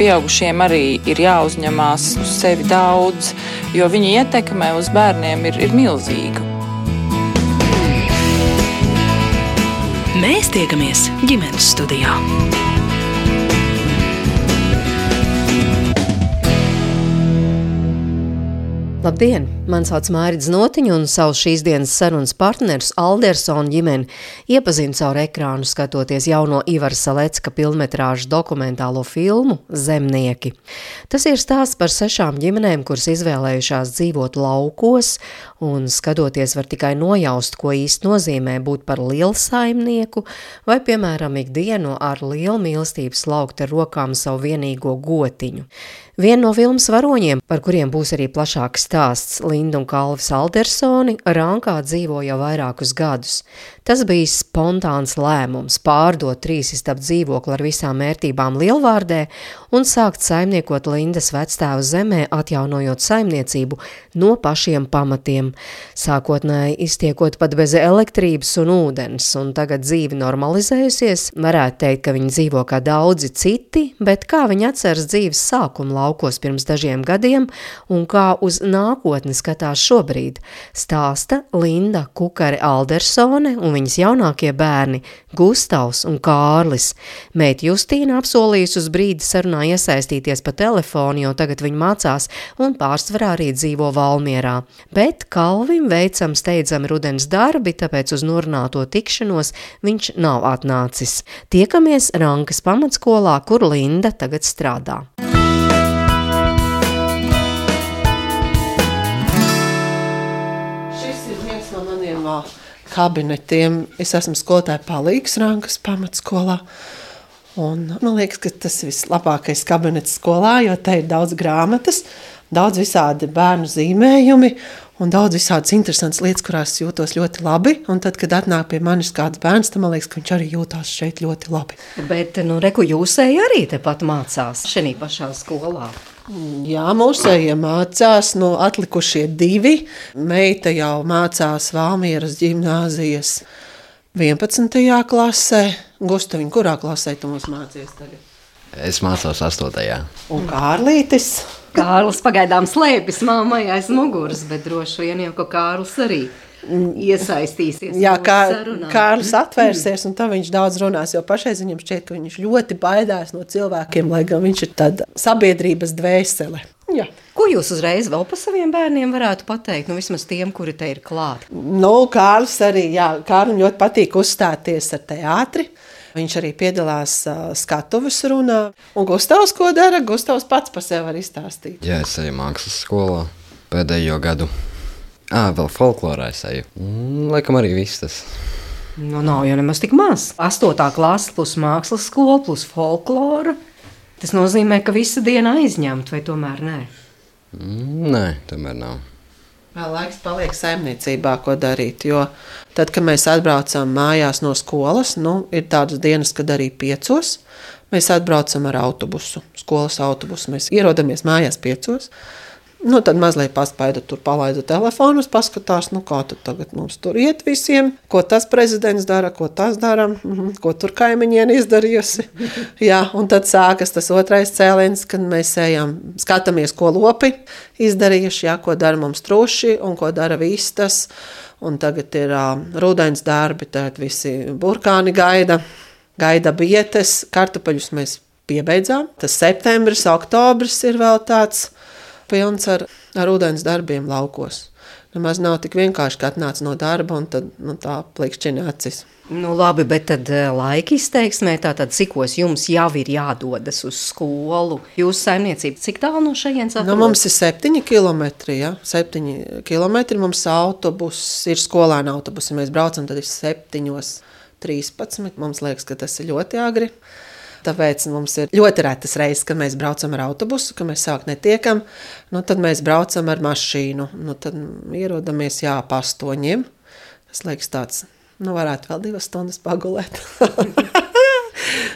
pieaugušiem arī ir jāuzņemās uz sevi daudz, jo viņa ietekme uz bērniem ir, ir milzīga. Mēs tiekamies ģimenes studijā. Labdien! Mani sauc Mārcis Notiņš, un savu šīs dienas sarunas partneru Aldersonu ģimeni iepazinu caur ekrānu, skatoties jauno Ivara Salecka filmetrāžu dokumentālo filmu Zemnieki. Tas ir stāsts par sešām ģimenēm, kuras izvēlējušās dzīvot laukos, un skatoties var tikai nojaust, ko īsti nozīmē būt par lielu saimnieku, vai, piemēram, ikdienu ar lielu mīlestību slaukt ar rokām savu vienīgo gotiņu. Viena no filmas varoņiem, par kuriem būs arī plašāks stāsts, Linda un Kalvis Aldersoni, Rankā dzīvo jau vairākus gadus. Tas bija spontāns lēmums pārdot trīs istabu dzīvokli ar visām vērtībām Lielvārdē un sākt saimniekot Lindas vectēvu zemē, atjaunojot saimniecību no pašiem pamatiem. Sākotnēji iztiekot pat bez elektrības un ūdens, un tagad dzīve normalizējusies, varētu teikt, ka viņi dzīvo kā daudzi citi, bet kā viņi atceras dzīves sākumu laukos pirms dažiem gadiem un kā uz nākotni skatās šobrīd, stāsta Linda Kukare Aldersone un viņas jaunākie bērni Gustavs un Kārlis. Meita Justīna apsolījusi uz brīdi sarunā iesaistīties pa telefonu, jo tagad viņa mācās un pārsvarā arī dzīvo Valmierā. Bet Kalvim veicam steidzami rudens darbi, tāpēc uz norunāto tikšanos viņš nav atnācis. Tiekamies Rankas pamatskolā, kur Linda tagad strādā. Kabinetiem. Es esmu skolotāja palīgs Rankas pamatskolā. Un, man liekas, ka tas ir vislabākais kabinets skolā, jo te ir daudz grāmatas, daudz visādi bērnu zīmējumi un daudz visādas interesantas lietas, kurās jūtos ļoti labi. Un tad, kad atnāk pie manis kāds bērns, tad man liekas, ka viņš arī jūtās šeit ļoti labi. Bet, nu, reku jūsēji arī tepat mācās šajā pašā skolā. Jā, mūsējie mācās, no atlikušie divi. Meita jau mācās Valmieras ģimnāzijas 11. klasē. Gustaviņ, kurā klasē tu mums mācies tagad? Es mācos 8. Un Kārlītis? Kārlis pagaidām slēpjas mammai aiz muguras, bet droši vien jau, ka Kārlis arī iesaistīsies. Jā, kā Kārlis atvērsies, un tā viņš daudz runās. Jo pašreiz viņam šķiet, ka viņš ļoti baidās no cilvēkiem, lai gan viņš ir tāda sabiedrības dvēsele. Jā. Ko jūs uzreiz vēl par saviem bērniem varētu pateikt? Nu, vismaz tiem, kuri te ir klāti. Nu, Kārlis arī, jā, Kārlim ļoti patīk uzstāties ar teātri. Viņš arī piedalās uh, skatuves runā. Un Gustavs, ko dara? Gustavs pats par sevi var izstāstīt. Jā, es eju mākslas skolā pēdējo gadu. Ah, vēl folklorā es eju. Mm, laikam arī viss tas. Nu, nav jau nemaz tik maz. Astotā klase plus mākslas skola plus folklora. Tas nozīmē, ka visa diena aizņemta, vai tomēr nē? Mm, nē, tomēr nav. Vēl laiks paliek saimniecībā, ko darīt. Jo tad, kad mēs atbraucam mājās no skolas, nu, ir tādas dienas, kad arī piecos. Mēs atbraucam ar autobusu, skolas autobusu. Mēs ierodamies mājās piecos. Nu, tad mazliet paspaidu, tur palaidu telefonus, paskatās, nu, kā tagad mums tur iet visiem, ko tas prezidents dara, ko tas dara, mhm, ko tur kaimiņiene izdarījusi. Jā, un tad sākas tas otrais cēliens, kad mēs ejam, skatāmies, ko lopi izdarījuši, jā, ko dara mums truši un ko dara vistas. Un tagad ir uh, rudens darbi, tad visi burkāni gaida, gaida bietes, kartupeļus mēs piebeidzām. Tas septembris, oktobris ir vēl tāds pilns ar, ar ūdens darbiem laukos. Nemaz nav tik vienkārši, ka atnāc no darba un tad nu, tā plikšķina acis. Nu, labi, bet tad eh, laika izteiksmē, tātad cikos jums jau ir jādodas uz skolu? Jūsu saimniecība, cik tālu no šejienes atrodas? Nu, mums ir septiņi kilometri, ja? septiņi kilometri, mums autobus ir skolēna autobusi, mēs braucam tad ir septiņos, trīspadsmit, mums liekas, ka tas ir ļoti agri. Tāpēc mums ir ļoti retas reizes, kad mēs braucam ar autobusu, ka mēs sāk netiekam. Nu, tad mēs braucam ar mašīnu. Nu, tad ierodamies jā, pa astoņiem. Tas liekas tāds, nu varētu vēl divas stundas pagulēt.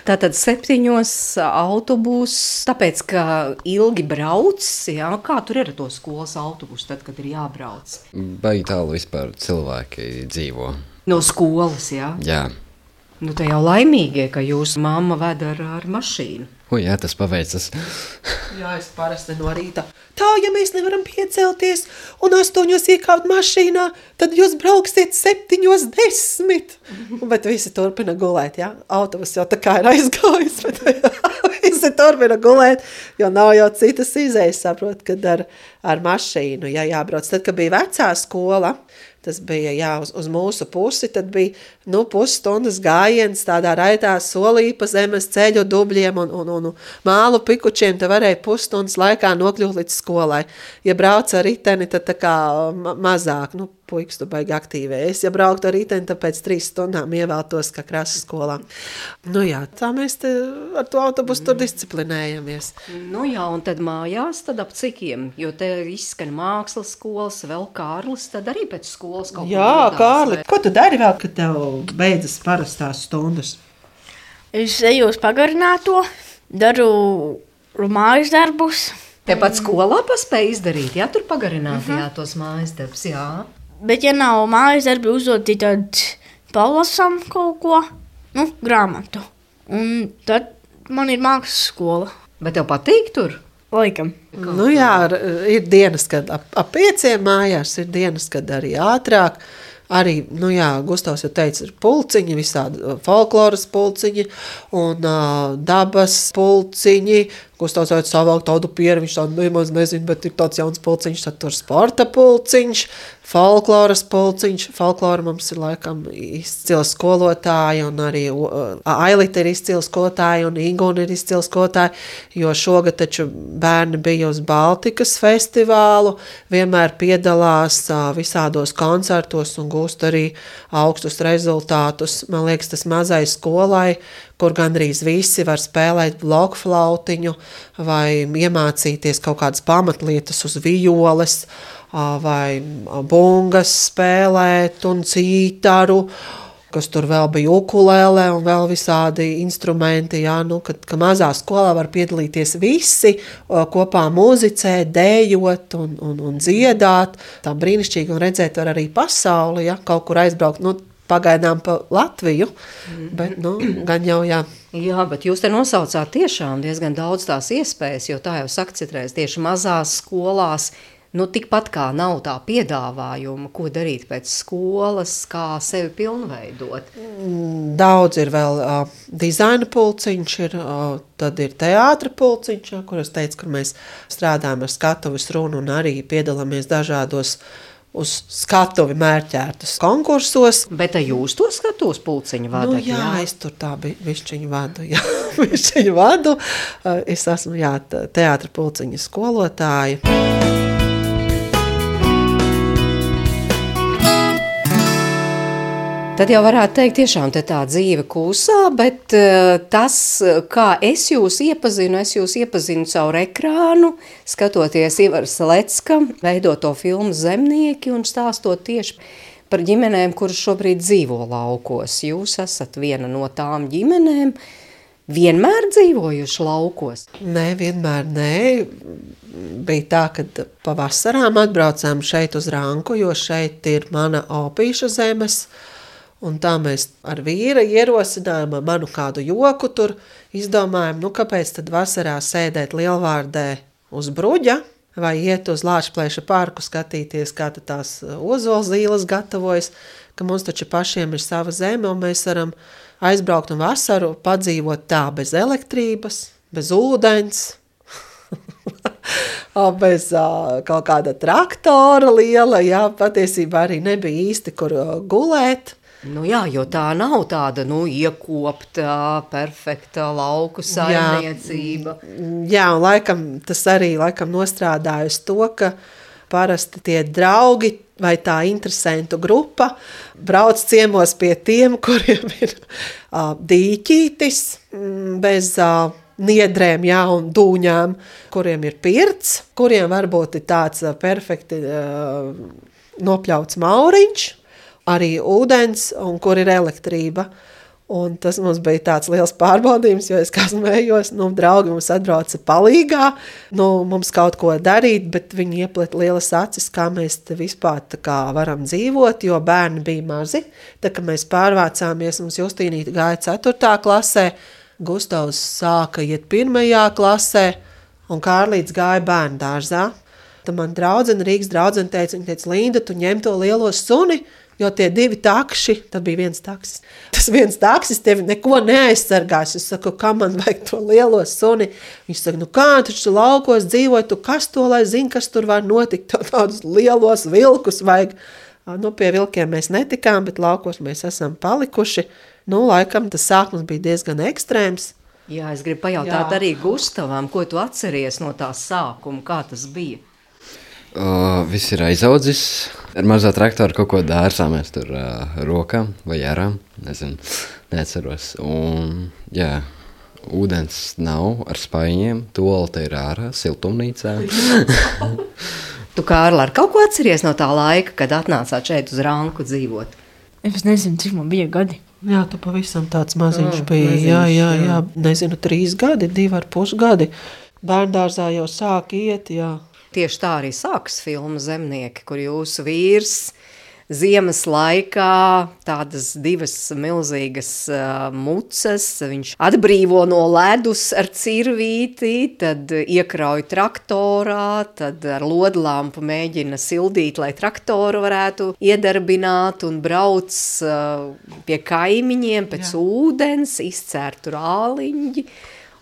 Tātad septiņos autobusus, tāpēc, ka ilgi brauc, jā, kā tur ir ar to skolas autobusu, tad, kad ir jābrauc? Baigi tālu vispār cilvēki dzīvo. No skolas, jā? Jā. Nu, te jau laimīgie, ka jūsu mamma ved ar, ar mašīnu. Ui, jā, tas paveicas. Jā, es parasti no rīta. Tā, ja mēs nevaram piecelties un astoņos iekāpt mašīnā, tad jūs brauksiet septiņos desmit. Bet visi turpina gulēt, jā. Autobus jau tā kā ir aizgājis, bet visi turpina gulēt, jo nav jau citas izējas, saprot, kad ar, ar mašīnu, ja jābrauc. Tad, kad bija vecā skola, tas bija jā, uz, uz mūsu pusi, tad bija nu, pusstundas gājiens tādā raitā solī pa zemes ceļu dubļiem un, un, un mālu pikučiem, te varēja pusstundas laikā nokļūt līdz skolai. Ja brauc ar riteni, tad tā kā ma mazāk, nu, puikas tu baigi aktīvē. Es, ja brauktu ar riteni, tad pēc trīs stundām ievēltos, kā krasa skolā. Nu jā, tā mēs te ar to autobusu tur disciplinējamies. Nu jā, un tad mājās, tad ap cikiem, jo te izskan mākslas skolas, vēl Kārlis, tad arī pēc skolas kaut Jā, Kārli, ko tu dari vēl, kad tev beidzas parastās stundas? Es eju uz pagarināto, daru mājas darbus, Tepat skolā paspēja izdarīt, jā, tur pagarinātajā tos mājas darbs, jā. Bet, ja nav mājas darbi uzdoti, tad palasam kaut ko, nu, grāmatu. Un tad man ir mākslas skola, Bet tev patīk tur? laikam. Nu jā, ir dienas, kad ap, ap pieciem mājās, ir dienas, kad arī ātrāk. Arī, nu jā, Gustavs jau teica, ir pulciņi, visādi uh, folkloras pulciņi un uh, dabas pulciņi. Gustavs jau savāk tādu pieru, viņš tādu nemaz nezinu, bet ir tāds jauns pulciņš, tad tur sporta pulciņš, folkloras pulciņš. Folklora mums ir laikam izcils skolotāji un arī Ailita ir izcils skolotāji un Inguna ir izcils skolotāji, jo šogad taču bērni bija uz Baltikas festivālu, vienmēr piedalās visādos koncertos un gūst arī augstus rezultātus. Man liekas, tas mazai skolai, kur gandrīz visi var spēlēt bloku flautiņu vai iemācīties kaut kādas pamatlietas uz violes vai bungas spēlēt un cītaru, kas tur vēl bija ukulēle un vēl visādi instrumenti, jā, nu, kad, ka mazā skolā var piedalīties visi, kopā muzicēt, dējot un, un, un dziedāt. Tā brīnišķīgi un redzēt var arī pasauli, ja kaut kur aizbraukt, nu, pagaidām pa Latviju, bet, nu, gan jau, jā. Jā, bet jūs te nosaucāt tiešām diezgan daudz tās iespējas, jo tā jau saka citreiz tieši mazās skolās, nu tikpat kā nav tā piedāvājuma, ko darīt pēc skolas, kā sevi pilnveidot. Daudz ir vēl uh, dizaina pulciņš, ir, uh, tad ir teātra pulciņš, ja, kur es teicu, kur mēs strādājam ar skatuves runu un arī piedalāmies dažādos uz skatuvi mērķētus konkursos. Bet jūs to skatos pulciņu Nu, vadat? jā, jā, es tur tā biju, višķiņu vadu, jā, višķiņu vadu. Es esmu, jā, te- teātra pulciņa skolotāja. Tad jau varētu teikt, tiešām te tā dzīve kūsā, bet uh, tas, eh, kā es jūs iepazinu, es jūs iepazinu caur ekrānu, skatoties Ivar Salecka veidoto filmu Zemnieki un stāstot tieši par ģimenēm, kuras šobrīd dzīvo laukos. Jūs esat viena no tām ģimenēm, vienmēr dzīvojuši laukos. Nē, vienmēr nē. Bija tā, ka pavasarām atbraucām šeit uz Ranku, jo šeit ir mana opīša zemes. Un tā mēs ar vīru ierosinājām, ar manu kādu joku tur izdomājām, nu kāpēc tad vasarā sēdēt lielvārdē uz bruģa vai iet uz Lāčplēša parku skatīties, kā tad tās ozolzīles gatavojas, ka mums taču pašiem ir sava zeme un mēs varam aizbraukt un vasaru padzīvot tā bez elektrības, bez ūdens, bez ā, kaut kāda traktora liela, jā, patiesībā arī nebija īsti, kur ā, gulēt. Nu jā, jo tā nav tāda, nu, iekopta, perfekta lauku saimniecība. Jā, un laikam tas arī laikam nostrādāja uz to, ka parasti tie draugi vai tā interesantu grupa brauc ciemos pie tiem, kuriem ir uh, dīķītis mm, bez uh, niedrēm jā, un dūņām, kuriem ir pirts, kuriem varbūt ir tāds uh, perfekti uh, nopļauts mauriņš, arī ūdens un kur ir elektrība. Un tas mums bija tāds liels pārbaudījums, jo es kā smējos, nu, draugi mums atbrauca palīgā, nu, mums kaut ko darīt, bet viņi ieplet lielas acis, kā mēs vispār tā kā varam dzīvot, jo bērni bija mazi. Tā kā mēs pārvācāmies, mums Justīnīte gāja 4. klasē, Gustavs sāka iet 1. klasē, un Kārlīts gāja bērnu dārzā. Tad man draudzene, Rīgas draudzene teica, viņa teica, Linda, tu ņem to lielo suni, Jo tie divi takši, tad bija viens taksis. Tas viens taksis tevi neko neaizsargās. Es saku, kā man vajag to lielo suni. Viņš saka, nu kā taču laukos dzīvoja, tu kas to lai zina, kas tur var notikt. To tādus lielos vilkus vajag. Nu, pie vilkiem mēs netikām, bet laukos mēs esam palikuši. Nu, laikam tas sākums bija diezgan ekstrēms. Jā, es gribu pajautāt Jā. arī Gustavam, ko tu atceries no tā sākuma, kā tas bija? Uh, viss ir aizaudzis. Ar mazo traktoru kaut ko dārzā mēs tur uh, rokām vai ārām. Nezinu, neatceros. Un, jā, ūdens nav ar spaiņiem, toalete ir ārā, siltumnīcā. tu, Kārli, ar kaut ko atceries no tā laika, kad atnācāt šeit uz Ranku dzīvot? Es nezinu, cik man bija gadi. Jā, tu pavisam tāds maziņš mm, biji. Maziņš, jā, jā, jā, nezinu, trīs gadi, divi ar pus gadi. Bērndārzā jau sāk iet, jā. Tieši tā arī sākas filma Zemnieki, kur jūsu vīrs ziemas laikā tādas divas milzīgas uh, mucas, viņš atbrīvo no ledus ar cirvīti, tad iekrauj traktorā, tad ar lodlampu mēģina sildīt, lai traktoru varētu iedarbināt un brauc uh, pie kaimiņiem pēc Jā. ūdens, izcērtu rāliņģi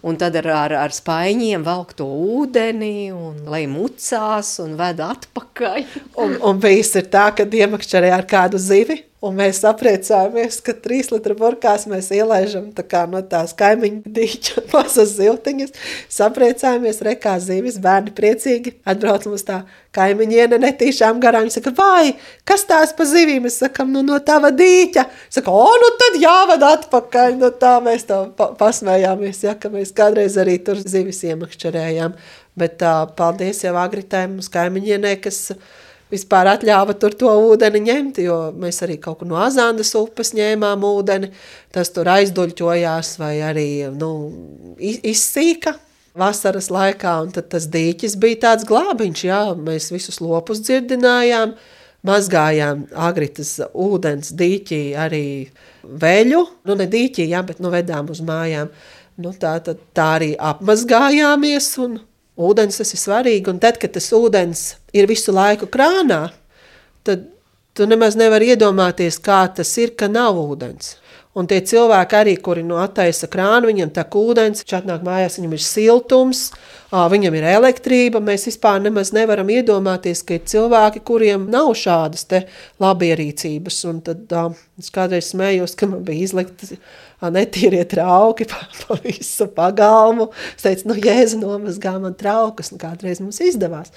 un tad ar, ar, ar spaiņiem velk to ūdeni, un lai mucās un ved atpakaļ. un, un bijis ir tā, ka iemakšķerē ar kādu zivi, Un mēs apriecājamies, ka trīs litru burkās mēs ielaižam tā kā no tās kaimiņu dīķa mazas ziltiņas. Sapriecājamies, rekā zīves, bērni priecīgi. Atbrauc mums tā kaimiņiene netīšām garām. Viņa saka, vai, kas tās pa zivīm? Mēs sakam, nu no tava dīķa. Saka, o, nu tad jāved atpakaļ. Nu tā mēs tā pa pasmējāmies, ja, ka mēs kādreiz arī tur zivis iemakšķerējām. Bet tā, paldies jau agritai mums kaimiņienē, kas vispār atļāva tur to ūdeni ņemt, jo mēs arī kaut kur no Azandas upes ņēmām ūdeni, tas tur aizduļķojās vai arī nu, izsīka vasaras laikā, un tad tas dīķis bija tāds glābiņš, jā, mēs visus lopus dzirdinājām, mazgājām agritas ūdens dīķī arī veļu, nu ne dīķī, jā, bet nu vedām uz mājām, nu tā, tā, tā arī apmazgājāmies un Ūdens tas ir svarīgi, un tad, kad tas ūdens ir visu laiku krānā, tad tu nemaz nevari iedomāties, kā tas ir, ka nav ūdens. Un tie cilvēki arī, kuri no attaisa krānu, viņam tā ūdens, viņš atnāk mājās, viņam ir siltums, viņam ir elektrība, mēs vispār nemaz nevaram iedomāties, ka ir cilvēki, kuriem nav šādas te labierīcības. Un tad es kādreiz smējos, ka man bija izlikti netīrie trauki pa, pa visu pagalmu. Es teicu, nu, jēzu nomazgā man traukus, un kādreiz mums izdevās.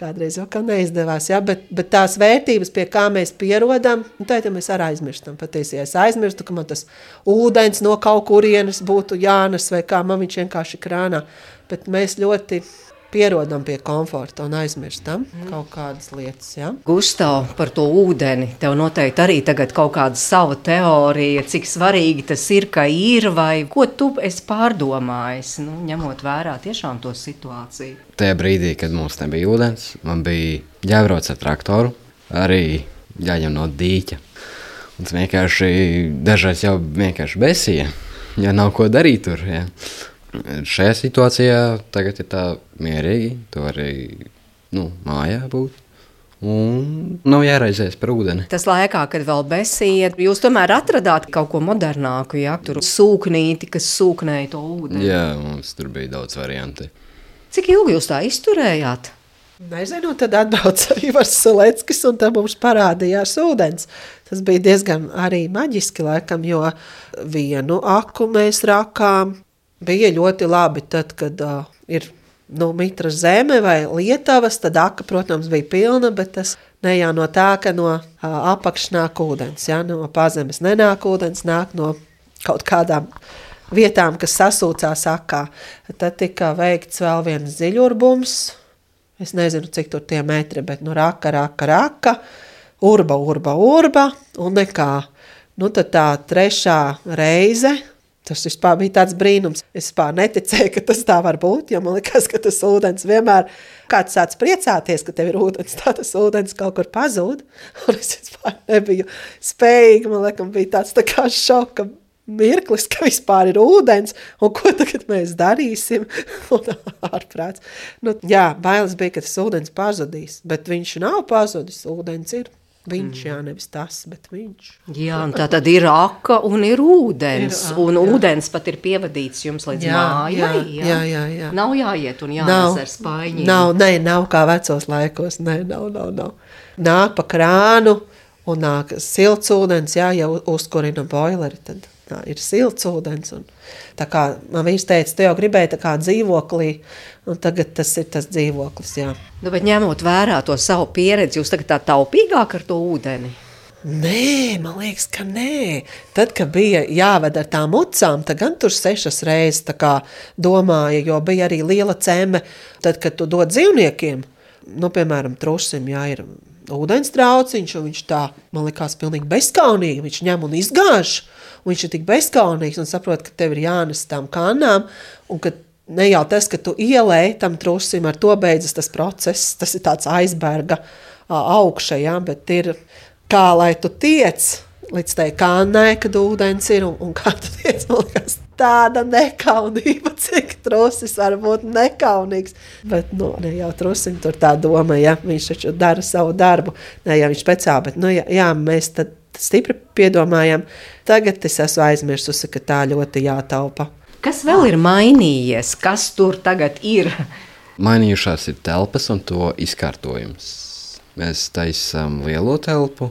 Kādreiz jau kā neizdevās, ja? bet, bet tās vērtības, pie kā mēs pierodam, nu, tā jau mēs arī aizmirstam. Patiesībā es aizmirstu, ka man tas ūdens no kaut kurienes būtu jānes vai kā man viņš vienkārši krānā. Bet mēs ļoti pierodam pie komforta un aizmirstam mm. kaut kādas lietas. Ja? Gustav, par to ūdeni. Tev noteikti arī tagad kaut kāda sava teorija, cik svarīgi tas ir, ka ir, vai ko tu esi pārdomājis, nu, ņemot vērā tiešām to situāciju. Tajā brīdī, kad mums nebija ūdens, man bija jābrauc ar traktoru, arī jāņem no dīķa. Un tas vienkārši dažreiz jau vienkārši besīja, ja nav ko darīt tur. Ja. Šajā situācijā tagad ir tā mierīgi, tu vari nu, mājā būt. Un nav jāraizēs par ūdeni. Tas laikā, kad vēl besīja, jūs tomēr atradāt kaut ko modernāku, ja tur sūknīti, kas sūknēja to ūdeni. Jā, mums tur bija daudz varianti. Cik ilgi jūs tā izturējāt? Nezinu, tad atbrauca Ivars Saleckis un tam mums parādījās ūdens. Tas bija diezgan arī maģiski laikam, jo vienu aku mēs rakām, bija ļoti labi. Tad, kad uh, ir nu, mitra zeme vai lietavas, tad aka, protams, bija pilna, bet tas ne jau no tā, ka no uh, apakšas nāk ūdens. Ja? No pazemes nenāk ūdens, nāk no kaut kādām vietām, kas sasūcās akā. Tad tika veikts vēl viens ziļurbums. Es nezinu, cik tur tie metri, bet nu raka, raka, raka, urba, urba, urba un nekā. Nu, tad tā trešā reize. Tas vispār bija tāds brīnums. Es vispār neticēju, ka tas tā var būt. Jo man liekas, ka tas ūdens vienmēr kāds sāc priecāties, ka tev ir ūdens, tā tas ūdens kaut kur pazūd. Un es vispār nebiju spējīga. Man liekas, bija tāds tā kā šoka mirklis, ka vispār ir ūdens, un ko tagad mēs darīsim? ārprāts. Nu, jā, bailes bija, ka tas ūdens pazudīs, bet viņš nav pazudis, ūdens ir. Viņš, mm. jā, nevis tas, bet viņš. Jā, un tā tad ir aka un ir ūdens. Ir, un jā. ūdens pat ir pievadīts jums līdz jā, mājai. Jā, jā, jā, jā. Nav jāiet un jānes ar spaiņiem. Nav, ne, nav kā vecos laikos. Nē, nav, nav, nav. Nāk pa krānu un nāk silts ūdens, jā, ja uzkurina boileri, tad tā, ir silts ūdens. Un, tā kā man vīrs teica, tu jau gribēji tā kā dzīvoklī, un tagad tas ir tas dzīvoklis, jā. Nu, bet ņemot vērā to savu pieredzi, jūs tagad tā taupīgāk ar to ūdeni? Nē, man liekas, ka nē. Tad, kad bija jāved ar tām mucām, tad gan tur sešas reizes domāja, jo bija arī liela ceme. Tad, kad tu dod dzīvniekiem, nu, piemēram, trusim, jā, ir ūdens trauciņš, un viņš tā, man liekas, pilnīgi bezskaunīgi, viņš ņem un izgāž. Un viņš ir tik bezskaunīgs un saprot, ka tev ir jānes tām kanām, un ka ne jau tas, ka tu ielēji tam trusim, ar to beidzas tas process, tas ir tāds aizberga augša, ja, bet ir kā lai tu tiec līdz tai kānai, kad ūdens ir, un, un kā tu tiec, man liekas, tāda nekaunība, cik trusis var būt nekaunīgs. Bet, nu, ne jau trusim tur tā doma, ja viņš taču dara savu darbu, ne jau viņš speciāli, bet, nu, jā, jā mēs tad stipri piedomājam. Tagad es esmu aizmirsusi, ka tā ļoti jātaupa. Kas vēl ir mainījies? Kas tur tagad ir? Mainījušās ir telpas un to izkārtojums. Mēs taisām lielo telpu.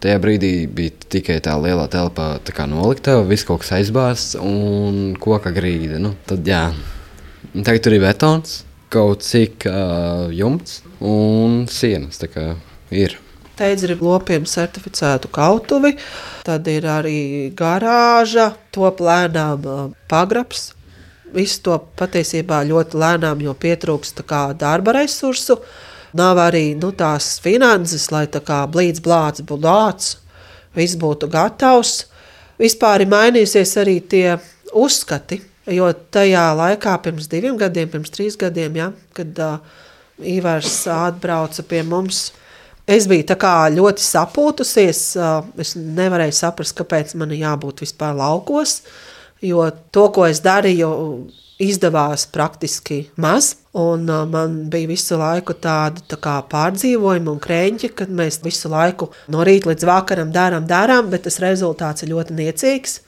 Tajā brīdī bija tikai tā liela telpa, tā kā noliktava, viss kaut kas aizbāzts un koka grīda. Nu, tad, jā. Tagad tur ir betons, kaut cik uh, jumts un sienas. Tā kā ir lopiem certificētu kautuvi, tad ir arī garāža, top lēnām pagrabs. Visu to patiesībā ļoti lēnām, jo pietrūkst darba resursu. Nav arī nu, tās finanses, lai tā kā blīds blāts būtu lāts, viss būtu gatavs. Vispār ir mainījusies arī tie uzskati, jo tajā laikā, pirms diviem gadiem, pirms trīs gadiem, ja, kad uh, Ivars atbrauca pie mums, Es biju ļoti sapūtusies. Es nevarēju saprast, kāpēc man jābūt vispār laukos. Jo to, ko es darīju, izdevās praktiski maz. Un man bija visu laiku tāda tā pārdzīvojuma un krēķi, kad mēs visu laiku no rīta līdz vakaram darām, darām, bet tas rezultāts ir ļoti niecīgs.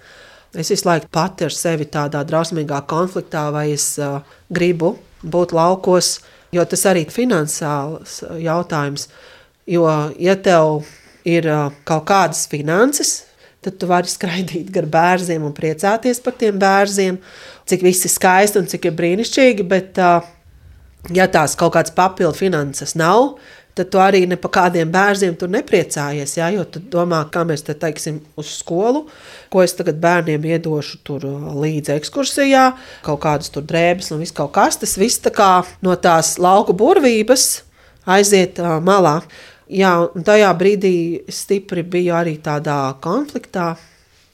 Es visu laiku pati ar sevi tādā drausmīgā konfliktā, vai es uh, gribu būt laukos, jo tas arī ir finansiāls jautājums. Jo, ja tev ir kaut kādas finanses, tad tu vari skraidīt gar bērniem un priecāties par tiem bērniem, cik viss ir skaisti un cik ir brīnišķīgi. Bet, ja tās kaut kādas papildu finanses nav, tad tu arī ne par kādiem bērniem tur nepriecājies. Ja? Jo tu domā, kā mēs te teiksim uz skolu, ko es tagad bērniem iedošu tur līdzi ekskursijā, kaut kādas tur drēbes un viss kaut kas. Tas viss tā kā no tās lauku burvības aiziet uh, malā. Jā, un tajā brīdī es stipri biju arī tādā konfliktā.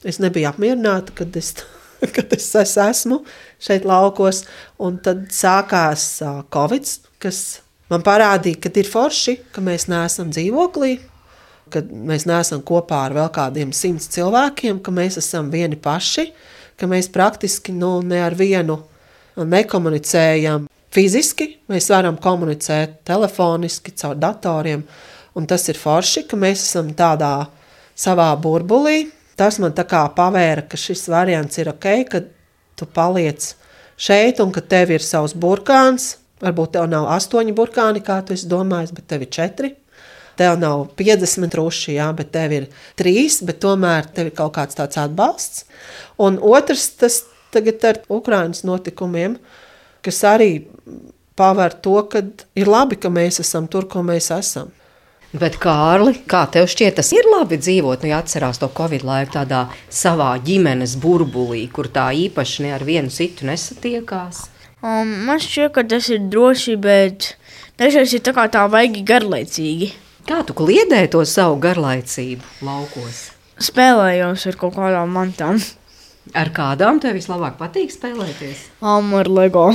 Es nebiju apmierināta, kad es, kad es esmu šeit laukos. Un tad sākās Covid, kas man parādīja, ka ir forši, ka mēs neesam dzīvoklī, ka mēs neesam kopā ar vēl kādiem simts cilvēkiem, ka mēs esam vieni paši, ka mēs praktiski nu, ne ar vienu nekomunicējam fiziski. Mēs varam komunicēt telefoniski, caur datoriem. Un tas ir forši, ka mēs esam tādā savā burbulī. Tas man tā kā pavēra, ka šis variants ir ok, ka tu paliec šeit un ka tev ir savs burkāns. Varbūt tev nav astoņi burkāni, kā tu domāji, bet tev ir četri. Tev nav 50 ruši, jā, bet tev ir trīs, bet tomēr tev ir kaut kāds tāds atbalsts. Un otrs, tas tagad ar Ukraiņas notikumiem, kas arī paver to, ka ir labi, ka mēs esam tur, kur mēs esam. Bet, Kārli, kā tev šķiet, tas ir labi dzīvot, nu, ja atcerās to Covid laiku tādā savā ģimenes burbulī, kur tā īpaši ne ar vienu citu nesatiekās? Um, man šķiet, ka tas ir droši, bet dažreiz ir tā kā tā vajag garlaicīgi. Kā tu kliedē to savu garlaicību laukos? spēlējos ar kaut kādām mantām. Ar kādām tev vislabāk patīk spēlēties? Am ar LEGO.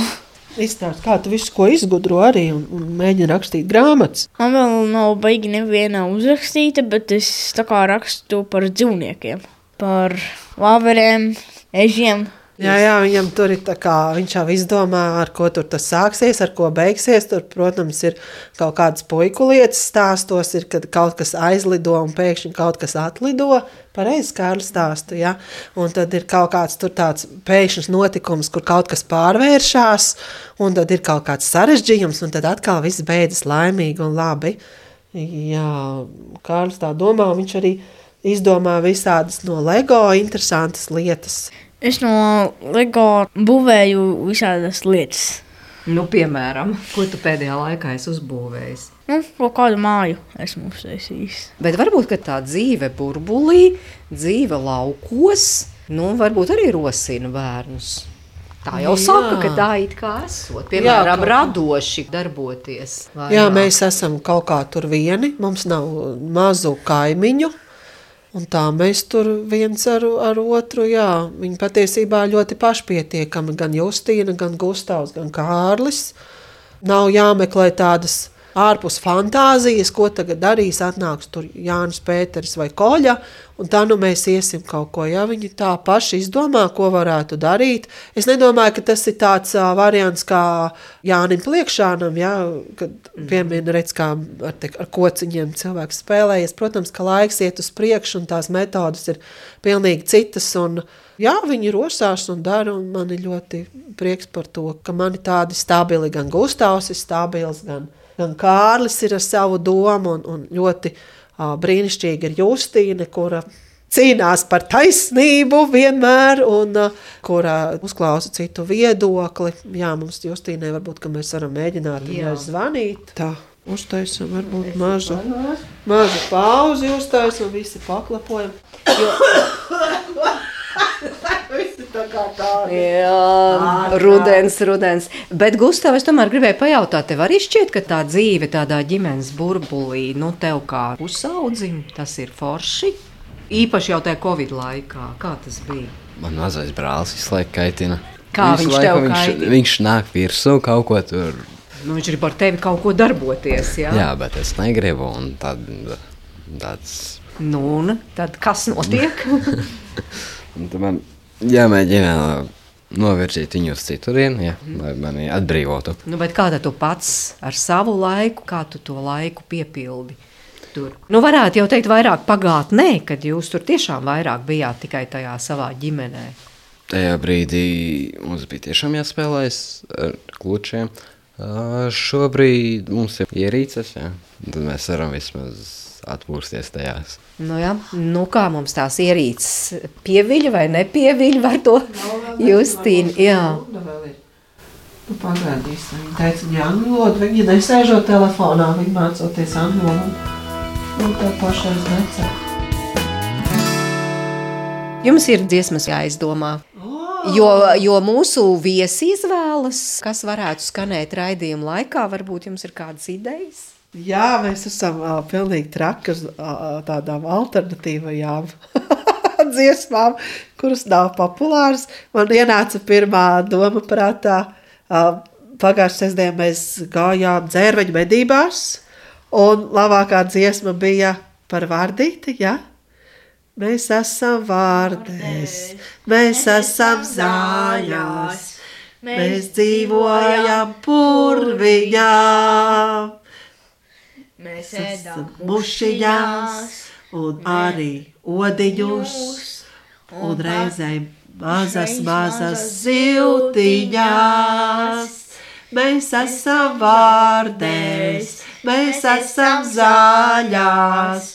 Izstāst, kā tu visu ko izgudro arī un, un mēģini rakstīt grāmatas. Man vēl nav baigi neviena uzrakstīta, bet es tā kā rakstu par dzīvniekiem. Par vāverēm, ežiem. Jā, jā, viņam tur ir tā kā viņš jau izdomā, ar ko tur tas sāksies, ar ko beigsies. Tur, protams, ir kaut kādas puiku lietas stāstos, ir, kad kaut kas aizlido un pēkšņi kaut kas atlido. Pareizi Kārlis stāsta, ja? Un tad ir kaut kāds tur tāds pēkšņs notikums, kur kaut kas pārvēršās, un tad ir kaut kāds sarežģījums, un tad atkal viss beidzas laimīgi un labi. Jā, Kārlis tā domā, un viņš arī izdomā visādas no LEGO interesantas lietas. Es no LEGO būvēju visādas lietas. Nu, piemēram, ko tu pēdējā laikā esi uzbūvējis? Nu, kaut kādu māju esmu uztaisījis. Bet varbūt ka tā dzīve burbulī, dzīve laukos, nu, varbūt arī rosina bērnus. Tā jau Jā. saka, ka tā it kā esot, piemēram, kā. radoši darboties. Jā, vairāk. mēs esam kaut kā tur vieni, mums nav mazu kaimiņu. Un tā mēs tur viens ar, ar otru, jā, viņi patiesībā ļoti pašpietiekami, gan Justīna, gan Gustavs, gan Kārlis. Nav jāmeklē tādas ārpus fantāzijas, ko tagad darīs, atnāks tur Jānis Pēters vai Koļa, un tā nu mēs iesim kaut ko, ja viņi tā paši izdomā, ko varētu darīt. Es nedomāju, ka tas ir tāds uh, variants kā Jānim Pliekšānam, ja, kad piemēram redz, kā ar, te, ar kociņiem cilvēks spēlējies. Protams, ka laiks iet uz priekšu un tās metodas ir pilnīgi citas, un jā, viņi rosās un dara, un man ir ļoti prieks par to, ka mani tādi stabili, gan Gustavs ir stabils, gan, gan Kārlis ir ar savu domu, un, un ļoti uh, brīnišķīgi ir Justīne, kura cīnās par taisnību vienmēr, un uh, kurā uzklausa citu viedokli. Jā, mums Justīnai varbūt, ka mēs varam mēģināt viņai zvanīt. Tā. Uztaisam, varbūt mazu, mazu pauzi, uztaisam, visi paklapojam. Visi tā kā tādi. Jā, rudens, rudens. Bet, Gustav, es tomēr gribēju pajautāt, tev arī šķiet, ka tā dzīve tādā ģimenes burbulī, nu, tev kā pusaudzim, tas ir forši. Īpaši jau tajā Covid laikā, kā tas bija. Man mazais brālis visu laiku kaitina. Kā Visu viņš tev viņš, kaitina? viņš nāk virsū kaut ko tur. Nu, viņš grib ar tevi kaut ko darboties. Jā, Jā, bet es negribu. un Tad, tāds, Nu, un tad kas notiek? un tad man jāmēģina novirzīt viņu uz citurienu, ja, lai mani atbrīvotu. nu, bet kā tu pats ar savu laiku, kā tu to laiku piepildi? Tur. Nu, varētu jau teikt, vairāk pagātnē, kad jūs tur tiešām vairāk bijāt tikai tajā savā ģimenē. Tajā brīdī mums bija tiešām jāspēlējas ar klučiem. Šobrīd mums ir ierīces, ja, tad mēs varam vismaz atpūsties tajās. Nu, jā. nu, kā mums tās ierīces pieviļ vai nepieviļ, var to Justīna. Jā. Nu, pagaidīsim. Viņa teica, viņa angļu valodu, viņa nesēžot telefonā, viņa mācoties angļu valodu. Nu, tā pašais necēla. Jums ir dziesmas jāizdomā. Jo, jo mūsu viesi izvēlas, kas varētu skanēt raidījuma laikā, varbūt jums ir kādas idejas. Jā, mēs esam uh, pilnīgi traki uz uh, tādām alternatīvajām dziesmām, kuras nav populāras. Man ienāca pirmā doma prātā. Uh, Pagājušajā sestdienā mēs gājām dzērveņu medībās, un labākā dziesma bija par vārdīti. Ja? Mēs esam vārdēs, mēs esam zāļās, mēs dzīvojam purviņā. Mēs esam mušiņās un arī odiņus, un reizēm mazas, mazas siltiņās. Mēs esam vārdēs, mēs esam zāļās,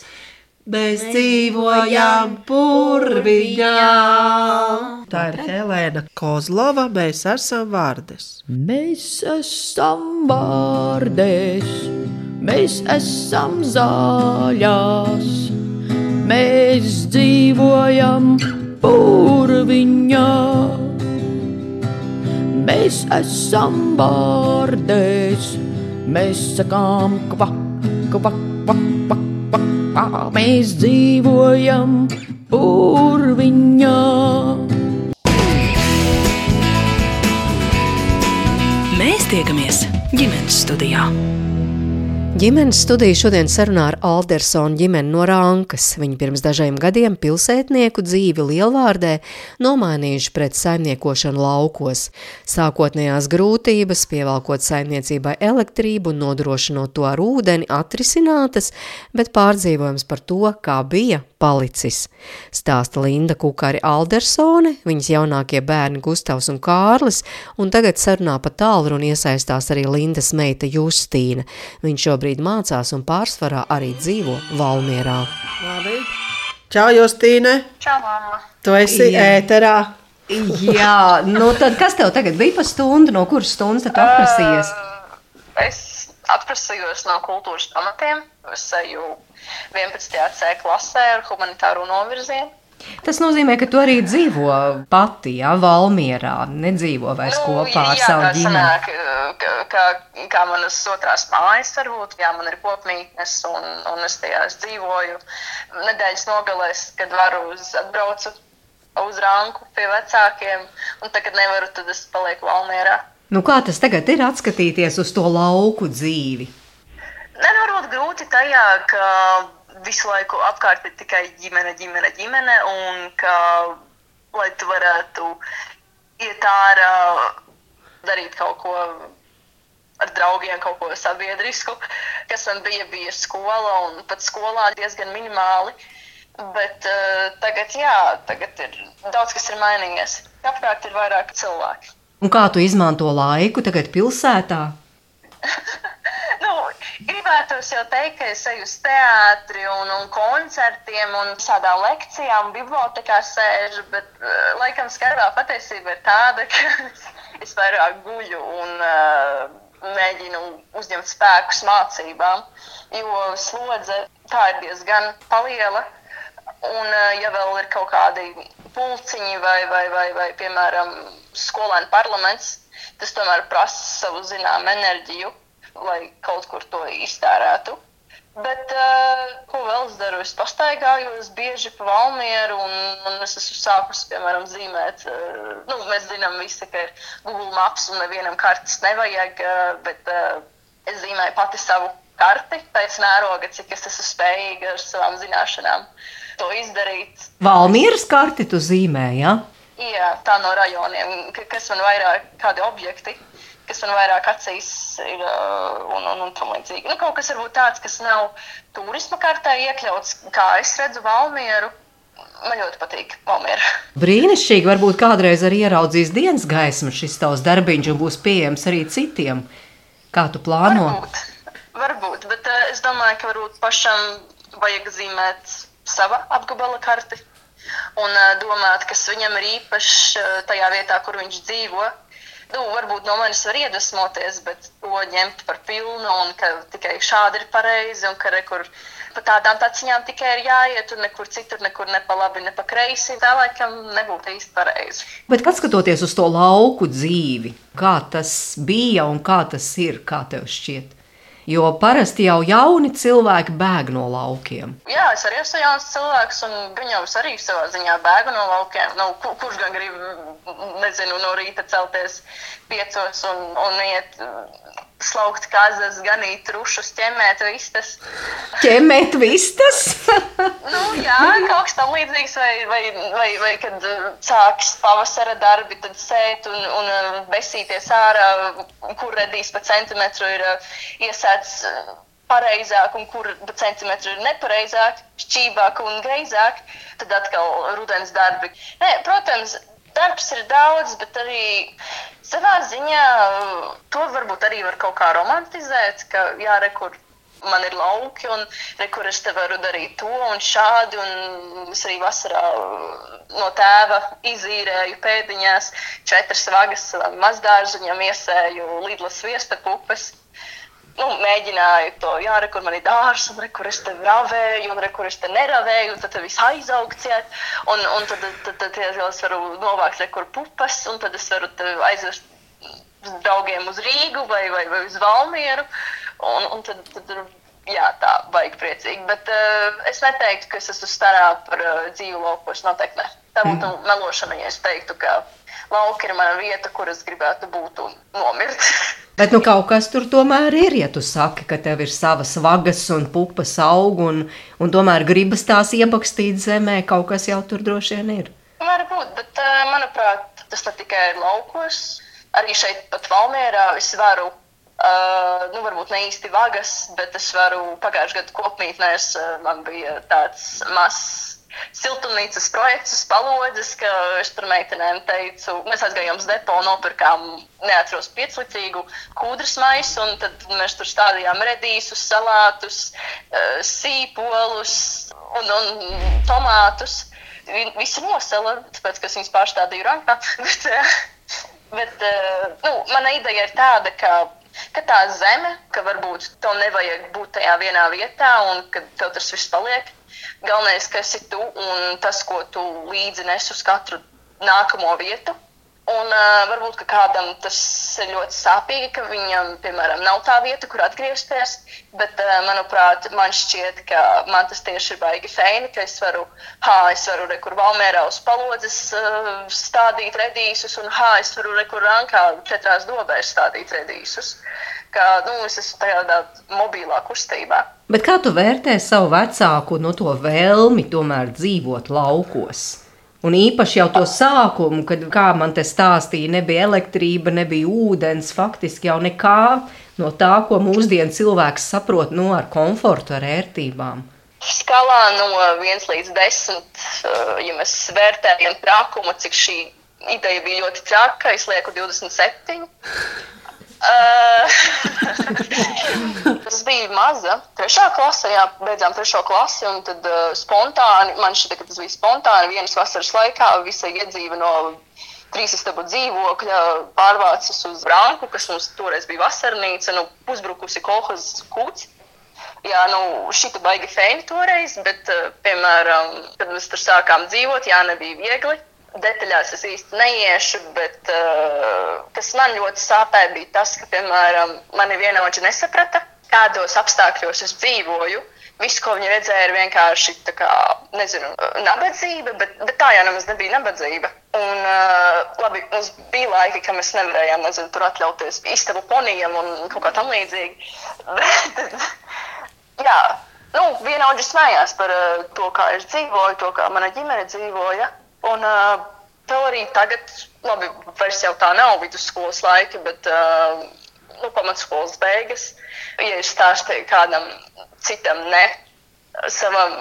mēs dzīvojam purviņā. Tā ir Helēna Kozlova, mēs esam vārdes. Mēs esam vārdēs, mēs esam zāļās, mēs dzīvojam purviņā. Mēs esam vārdēs, mēs sakām kvak, kvak, kvak, kvak, kvak, kvak. Mēs dzīvojam purviņā. Mēs tiekamies ģimenes studijā. Ģimenes studija šodien sarunā ar Aldersonu ģimeni no Rankas. Viņi pirms dažiem gadiem pilsētnieku dzīvi lielvārdē nomainījuši pret saimniekošanu laukos. Sākotnējās grūtības, pievelkot saimniecībai elektrību un nodrošinot to ar ūdeni, atrisinātas, bet pārdzīvojums par to, kā bija, palicis. Stāsta Linda Kukari Aldersone, viņas jaunākie bērni Gustavs un Kārlis, un tagad sarunā pa tālruni iesaistās arī Lindas meita Justīna. Viņš šobrīd mācās un pārsvarā arī dzīvo Valmierā. Labi. Čau, Justīne! Čau, mamma! Tu esi Jā. ēterā. Jā, nu tad kas tev tagad bija pa stundu, no kuras stundas tu atprasījies? Es atprasījos no kultūras pamatiem. Es eju 11. C klasē ar humanitāro novirzienu. Tas nozīmē, ka tu arī dzīvo pati, jā, Valmierā, nedzīvo vairs kopā ar jā, savu ģimeni. ka, ka, kā manas otrās mājas varbūt, jā, man ir kopmītnes un, un es tajās dzīvoju nedēļas nogalēs, kad varu uz, atbraucu uz ranku pie vecākiem, un tagad nevaru, tad es palieku Valmierā. Nu, kā tas tagad ir atskatīties uz to lauku dzīvi? Nē, nu, varbūt grūti tajā, ka visu laiku apkārt ir tikai ģimene, ģimene, ģimene, un ka, lai tu varētu iet ārā, darīt kaut ko ar draugiem, kaut ko sabiedrisku, kas man bija, bija skola, un pat skolā diezgan minimāli. Bet uh, tagad, jā, tagad ir daudz kas ir mainījies. Apkārt ir vairāk cilvēku. Un kā tu izmanto laiku tagad pilsētā? Nu, gribētos jau teikt, ka es eju uz teātri un, un koncertiem un tādām lekcijām, bibliotekā sēžu, bet uh, laikam skaidrā patiesība ir tāda, ka es vairāk guļu un uh, mēģinu uzņemt spēkus mācībām, jo slodze tā ir diezgan liela. Un, uh, ja vēl ir kaut kādi pulciņi vai, vai, vai, vai piemēram, skolēnu parlaments, tas tomēr prasa savu zināmu enerģiju, lai kaut kur to iztērētu. Bet, uh, ko vēl es daru? Es pastaigājos bieži pa Valmieru, un, un es esmu sākusi, piemēram, zīmēt. Uh, nu, mēs zinām, visi, ka ir Google Maps un nevienam kartes nevajag, uh, bet uh, es zīmēju pati savu karti, pēc mēroga, cik es esmu spējīga ar savām zināšanām to izdarīt. Valmieras karti tu zīmē, jā? Jā, tā no rajoniem, ka- kas man vairāk, kādi objekti, kas man vairāk acīs ir uh, un, un, un tam līdzīgi. Nu, kaut kas varbūt tāds, kas nav turisma kartē iekļauts, kā es redzu Valmieru. Man ļoti patīk Valmiera. Brīnišķīgi, varbūt kādreiz arī ieraudzīs dienas gaismu šis tavs darbiņš un būs pieejams arī citiem. Kā tu plāno? Varbūt, varbūt, bet uh, es domāju, ka varbūt pašam vajag zīmēt sava apgabala karti un uh, domāt, kas viņam ir īpašs uh, tajā vietā, kur viņš dzīvo. Nu, varbūt no manis var iedvesmoties, bet to ņemt par pilnu un ka tikai šādi ir pareizi un ka rekur pa tādām taciņām tikai ir jāiet un nekur citur, nekur ne pa labi, ne pa kreisi. Tā laikam nebūtu īsti pareizi. Bet, kad skatoties uz to lauku dzīvi, kā tas bija un kā tas ir, kā tev šķiet? Jo parasti jau jauni cilvēki bēg no laukiem. Jā, es arī esmu jauns cilvēks, un jau arī savā ziņā bēga no laukiem. Nu, ku- kurš gan grib, nezinu, no rīta celties piecos un, un iet slaukt kazas, ganīt trušus, ķemēt vistas. Ķemēt vistas? Nu, jā, kaut kas tam līdzīgs, vai, vai, vai, vai kad uh, sāks pavasara darbi, tad sēt un, un uh, besīties ārā, kur redīs pa centimetru ir uh, iesēts pareizāk un kur pa centimetru ir nepareizāk, šķībāk un greizāk, tad atkal rudens darbi. Nē, protams, darbs ir daudz, bet arī savā ziņā uh, to varbūt arī var kaut kā romantizēt, ka jā, rekur man ir lauki, un re, kur es te varu darīt to un šādi. Un es arī vasarā uh, no tēva izīrēju pēdiņās četras vagas viņam iesēju lidlas viesta pupes. Nu, mēģināju to, jā, re, kur man ir dārsts, un re, kur es te ravēju, un re, kur es te neravēju, un tad viss aizaugts. Jā, un, un tad, tad, tad, tad es varu novākt, re, kur pupas, un tad es varu aizvest draugiem uz Rīgu vai, vai, vai uz Valmieru. Un, un tad, tad jā, tā baigi priecīgi. Bet uh, es neteiktu, ka es esmu starā par uh, dzīvu laukos. Noteikti ne. Tā būtu mm. melošana, ja es teiktu, ka lauka ir mana vieta, kur es gribētu būt un nomirt. Bet nu, kaut kas tur tomēr ir, ja tu saki, ka tev ir savas vagas un pupas aug, un, un tomēr gribas tās iebakstīt zemē, kaut kas jau tur droši vien ir. Varbūt, bet manuprāt, tas ne tikai ir laukos. Arī šeit, pat Valmērā, es varu Uh, nu, varbūt ne īsti vagas, bet es varu pagājušajā gadā kopmītnēs. Uh, man bija tāds mazs siltumnīcas projekts uz palodzes, ka es tur meitenēm teicu, mēs aizgājām uz depo nopirkām neatros pieclicīgu kūdras maisu, un tad mēs tur stādījām redīsus, salātus, uh, sīpolus un, un tomātus. Visi nosala, tāpēc, ka es viņus pārstādīju rankā. bet, bet nu, mana ideja ir tāda, ka ka tā zeme, ka varbūt tev nevajag būt tajā vienā vietā un ka tev tas viss paliek. Galvenais, ka esi tu un tas, ko tu līdzi nes uz katru nākamo vietu. Un uh, varbūt kādam tas ir ļoti sāpīgi, ka viņam, piemēram, nav tā vieta, kur atgriezties. Bet, uh, manuprāt, man šķiet, ka man tas tieši ir baigi feini, ka es varu, ha, es varu rekur valmērā uz palodzes uh, stādīt redīsus, un ha, es varu rekur rankā četrās dobēs stādīt redīsus. Kā, nu, es esmu tādā mobilā kustībā. Bet kā tu vērtē savu vecāku no to vēlmi tomēr dzīvot laukos? Un īpaši jau to sākumu, kad, kā man te stāstīja, nebija elektrība, nebija ūdens, faktiski jau nekā no tā, ko mūsdienu cilvēks saprot no nu, ar komfortu, ar ērtībām. Skalā no 1 līdz 10, eh, ja mēs vērtējam trakumu, cik šī ideja bija ļoti traka, es lieku 27. Uh, bija maza. Trešā klasē, jā, beidzām trešo klasi. Tad uh, spontāni, man šķiet, ka tas bija spontāni. Vienas vasaras laikā visa iedzīve no trīs istabu dzīvokļa pārvācas uz Branku, kas mums toreiz bija vasarnīca, nu, pusbrukusi kolhozes kūts. Jā, nu, šī baigi feini toreiz, bet, uh, piemēram, kad mēs tur sākām dzīvot, jā, nebija viegli detaļās es īsti neiešu, bet uh, kas man ļoti sāpēja, bija tas, ka, piemēram, mani vienaudži nesaprata, kādos apstākļos es dzīvoju. Viss, ko viņi redzēja, ir vienkārši tā kā, nezinu, nabadzība, bet, bet tā jau nemaz nebija nabadzība. Un, uh, labi, mums bija laiki, kad mēs nevarējām, nezinu, tur atļauties istabu ponijam un kaut kā tam līdzīgi. Bet, jā, nu, vienaudži smējās par uh, to, kā es dzīvoju, to, kā mana ģimene dzīvoja. Un uh, vēl arī tagad, labi, vairs jau tā nav vidusskolas laika, bet uh, nu, pamatskolas beigas. Ja es stāstīju kādam citam, ne savam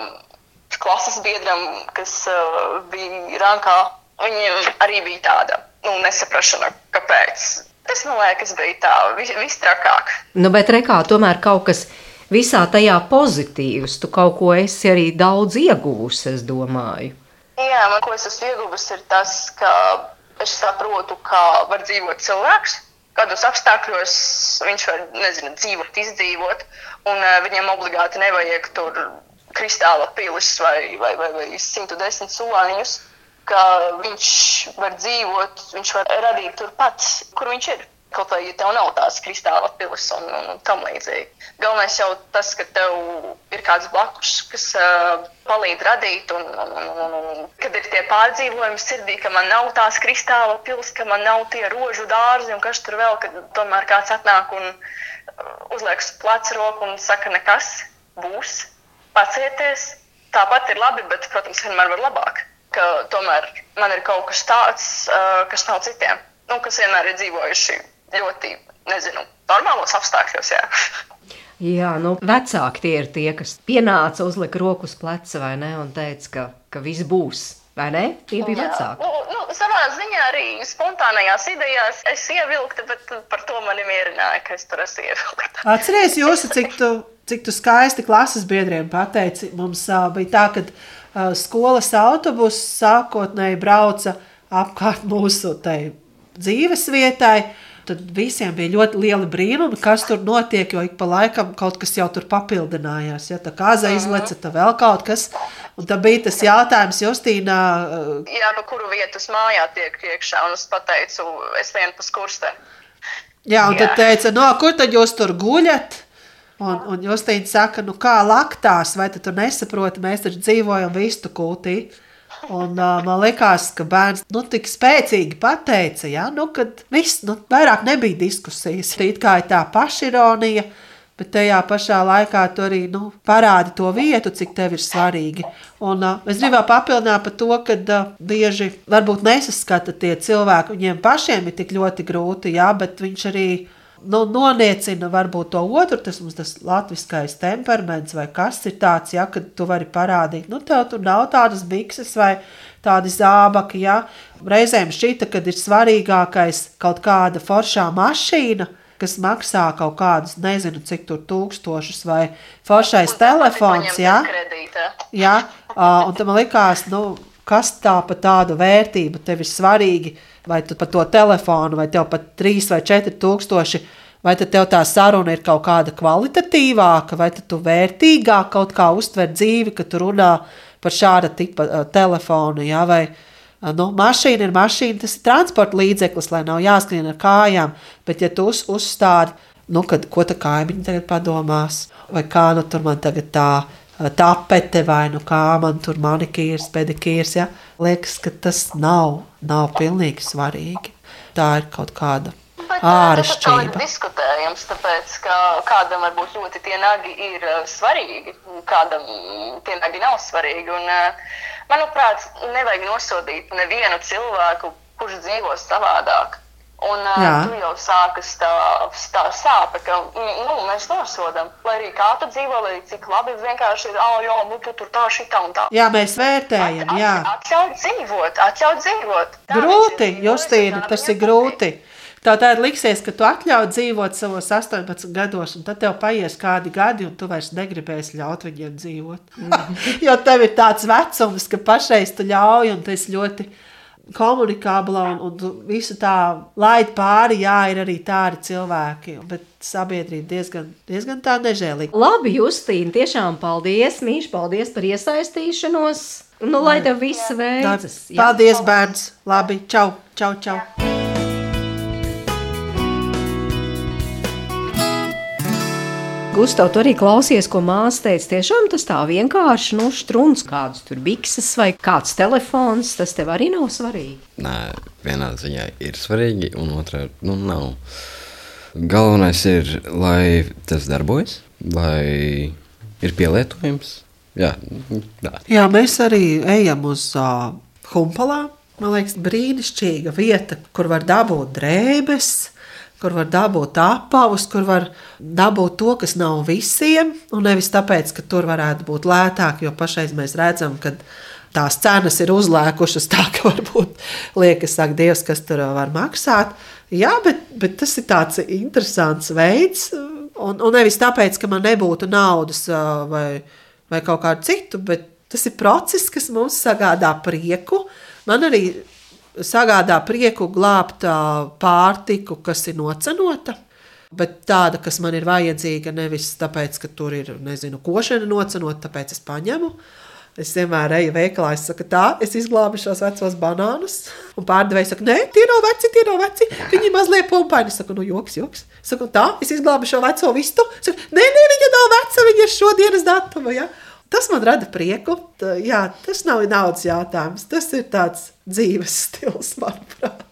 klases biedram, kas uh, bija rankā, viņam arī bija tāda nu, nesaprašana, kāpēc. Tas man liekas, bija tā vis, visstrakāk. Nu, bet rekā tomēr kaut kas visā tajā pozitīvs. Tu kaut ko esi arī daudz ieguvusi, es domāju. Jā, man ko es esmu ieguvusi, ir tas, ka es saprotu, kā var dzīvot cilvēks, kādos apstākļos viņš var nezinu, dzīvot, izdzīvot, un viņam obligāti nevajag tur kristāla pilis vai, vai, vai, vai 110 solāņus, ka viņš var dzīvot, viņš var radīt turpat, kur viņš ir. Kaut vai ja tev nav tās kristāla pilas un, un, un tam līdzīgi. Galvenais jau tas, ka tev ir kāds blakus, kas uh, palīdz radīt, un, un, un, un kad ir tie pārdzīvojumi sirdī, ka man nav tās kristāla pilas, ka man nav tie rožu dārzi, un kas tur vēl, kad tomēr kāds atnāk un uzliek uz pleca roku un saka, nekas būs, pacieties. Tāpat ir labi, bet, protams, vienmēr var labāk. Ka tomēr man ir kaut kas tāds, uh, kas nav citiem, nu, kas vienmēr ir dzīvojuši ļoti, nezinu, normālos apstākļos. Jā. Jā, nu, vecāki tie ir tie, kas pienāca, uzlika roku uz pleca vai ne, un teica, ka, ka viss būs. Vai ne? Tie bija vecāki. Nu, nu, savā ziņā arī spontānajās idejās es ievilktu, bet par to mani mierināja, ka es tur esmu ievilkta. Atcerieties, jūs, cik tu, cik tu skaisti klases biedriem pateici. Mums uh, bija tā, ka uh, skolas autobuss sākotnēji brauca apkārt mūsu dzīves vietai. Uh, tad visiem bija ļoti liela brīnuma, kas tur notiek, jo ik pa laikam kaut kas jau tur papildinājās. Ja tā kā aza izleca, tad vēl kaut kas. Un tad bija tas jautājums Justīnā. Jā, pa kuru vietu mājā tiek iekšā, un es pateicu, es vienu pa skursteni. Jā, un Jā. tad teica, no kur tad jūs tur guļat? Un, un Justīna saka, nu kā laktās, vai tu nesaproti, mēs taču dzīvojam vistu kultī. Un, uh, man liekas, ka bērns nu, tik spēcīgi pateica, ja, nu, ka viss nu, vairāk nebija diskusijas. It kā ir tā pašironija, bet tajā pašā laikā tu arī nu, parādi to vietu, cik tev ir svarīgi. Un, uh, es gribēju papildināt par to, ka uh, bieži varbūt nesaskata tie cilvēki, viņiem pašiem ir tik ļoti grūti, ja, bet viņš arī nu, noniecina varbūt to otru, tas mums tas latviskais temperaments vai kas ir tāds, ja, kad tu vari parādīt, nu, tev tur nav tādas bikses vai tādi zābaki, ja. Reizēm šķita, kad ir svarīgākais kaut kāda foršā mašīna, kas maksā kaut kādus, nezinu, cik tur tūkstošus, vai foršais telefons, ja. Ja, un tam likās, nu, kas tā pa tādu vērtību tev ir svarīgi, vai tu par to telefonu, vai tev pat 3 vai 4 tūkstoši, vai tad tev tā saruna ir kaut kāda kvalitatīvāka, vai tu vērtīgāk kaut kā uztver dzīvi, kad tu runā par šāda tipa uh, telefonu, ja, vai uh, nu, mašīna ir mašīna, tas ir transporta līdzeklis, lai nav jāskrien ar kājām, bet ja tu uz, uzstādi, nu, kad, ko tā kaimiņi tagad padomās, vai kā nu tur man tagad tā tapete vai nu kā man tur manikīrs, pedikīrs. Ja? Liekas, ka tas nav, nav pilnīgi svarīgi. Tā ir kaut kāda āršķirība. Tas ir diskutējams, tāpēc, ka kādam varbūt ļoti tie nagi ir svarīgi, kādam tie nagi nav svarīgi. Un, manuprāt, nevajag nosodīt nevienu cilvēku, kurš dzīvo savādāk. Un uh, tur jau sākas tā, tā sāpe, ka nu, mēs nosodām. Lai arī kā tu dzīvo, lai cik labi vienkārši ir, ah, jā, nu, tu tur tā, šitā un tā. Jā, mēs vērtējam, jā. Atļaut dzīvot, atļaut dzīvot. Tā grūti, Justīna, tas ir grūti. Tā tad liksies, ka tu atļauj dzīvot savos 18 gados, un tad tev paies kādi gadi, un tu vairs negribēsi ļaut viņiem dzīvot. Mm. jo tev ir tāds vecums, ka pašreiz tu ļauj, un tas ļoti komunikābla un, un visu tā laid pāri, jā, ir arī tādi cilvēki, bet sabiedrība diezgan, diezgan tā nežēlīga. Labi, Justīna, tiešām paldies, Mīš, paldies par iesaistīšanos. Nu, lai tev viss veicas. Paldies, bērns. Labi, čau, čau, čau. Jā. Gustav, tu arī klausies, ko māsa teica. Tiešām tas tā vienkārši, nu, strūns, kādas tur bikses vai kāds telefons, tas tev arī nav svarīgi. Nē, vienā ziņā ir svarīgi, un otrā nu, nav. Galvenais ir, lai tas darbojas, lai ir pielietojams. Jā, tā. Jā mēs arī ejam uz uh, humpalām. Man liekas, brīnišķīga vieta, kur var dabūt drēbes kur var dabūt apavus, kur var dabūt to, kas nav visiem, un nevis tāpēc, ka tur varētu būt lētāk, jo pašreiz mēs redzam, ka tās cenas ir uzlēkušas tā, ka varbūt liekas, ak, Dievs, kas tur var maksāt. Jā, bet, bet tas ir tāds interesants veids, un, un nevis tāpēc, ka man nebūtu naudas vai, vai kaut kādu citu, bet tas ir process, kas mums sagādā prieku. Man arī sagādā prieku glābt pārtiku, kas ir nocenota. Bet tāda, kas man ir vajadzīga, nevis tāpēc, ka tur ir nezinu, košana nocenota, tāpēc es paņemu. Es vienmēr eju veikalā, es saku, tā, es izglābu šos vecos banānus. Un pārdevējs saka, nē, tie nav veci, tie nav veci. Viņi mazliet pumpaini. Es saku, nu, joks, joks. Es saku, tā, es izglābu šo veco vistu. Saku, nē, nē, viņa nav veca, viņa ir šodienas datuma. Ja? Tas man rada prieku. Tā, jā, tas nav naudas jautājums. Tas ir tāds dzīves stils, manuprāt.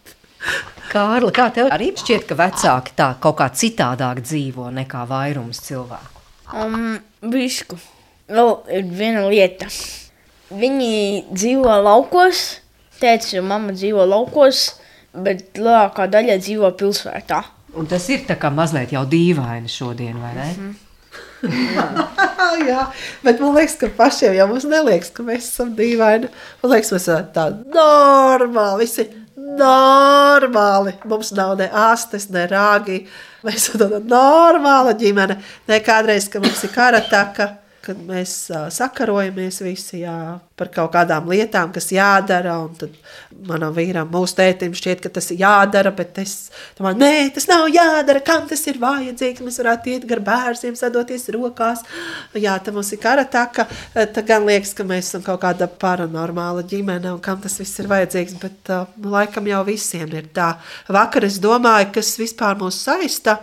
Kārli, kā tev arī šķiet, ka vecāki tā kaut kā citādāk dzīvo nekā vairums cilvēku? Um, Bišku. Vēl ir viena lieta. Viņi dzīvo laukos, tēvs un mamma dzīvo laukos, bet lielākā daļa dzīvo pilsētā. Un tas ir tā kā mazliet jau dīvaini šodien, vai ne? Mm -hmm. Jā, bet man liekas, ka pašiem jau mums neliekas, ka mēs esam dīvaini. Man liekas, mēs esam tādi normāli, visi normāli. Mums nav ne astes, ne rāgi. Mēs esam tāda normāla ģimene. Ne kādreiz, ka mums ir karataka kad mēs sakarojamies visi jā, par kaut kādām lietām, kas jādara. Tad manam vīram, mūsu tētim, šķiet, ka tas ir jādara, bet es domāju, nē, tas nav jādara. Kam tas ir vajadzīgs? Mēs varētu iet gar bērniem, sadoties rokās. Jā, tā mums ir karataka. Tad gan liekas, ka mēs esam kaut kāda paranormāla ģimene un kam tas viss ir vajadzīgs. Bet uh, laikam jau visiem ir tā. Vakar es domāju, kas vispār mūs saista.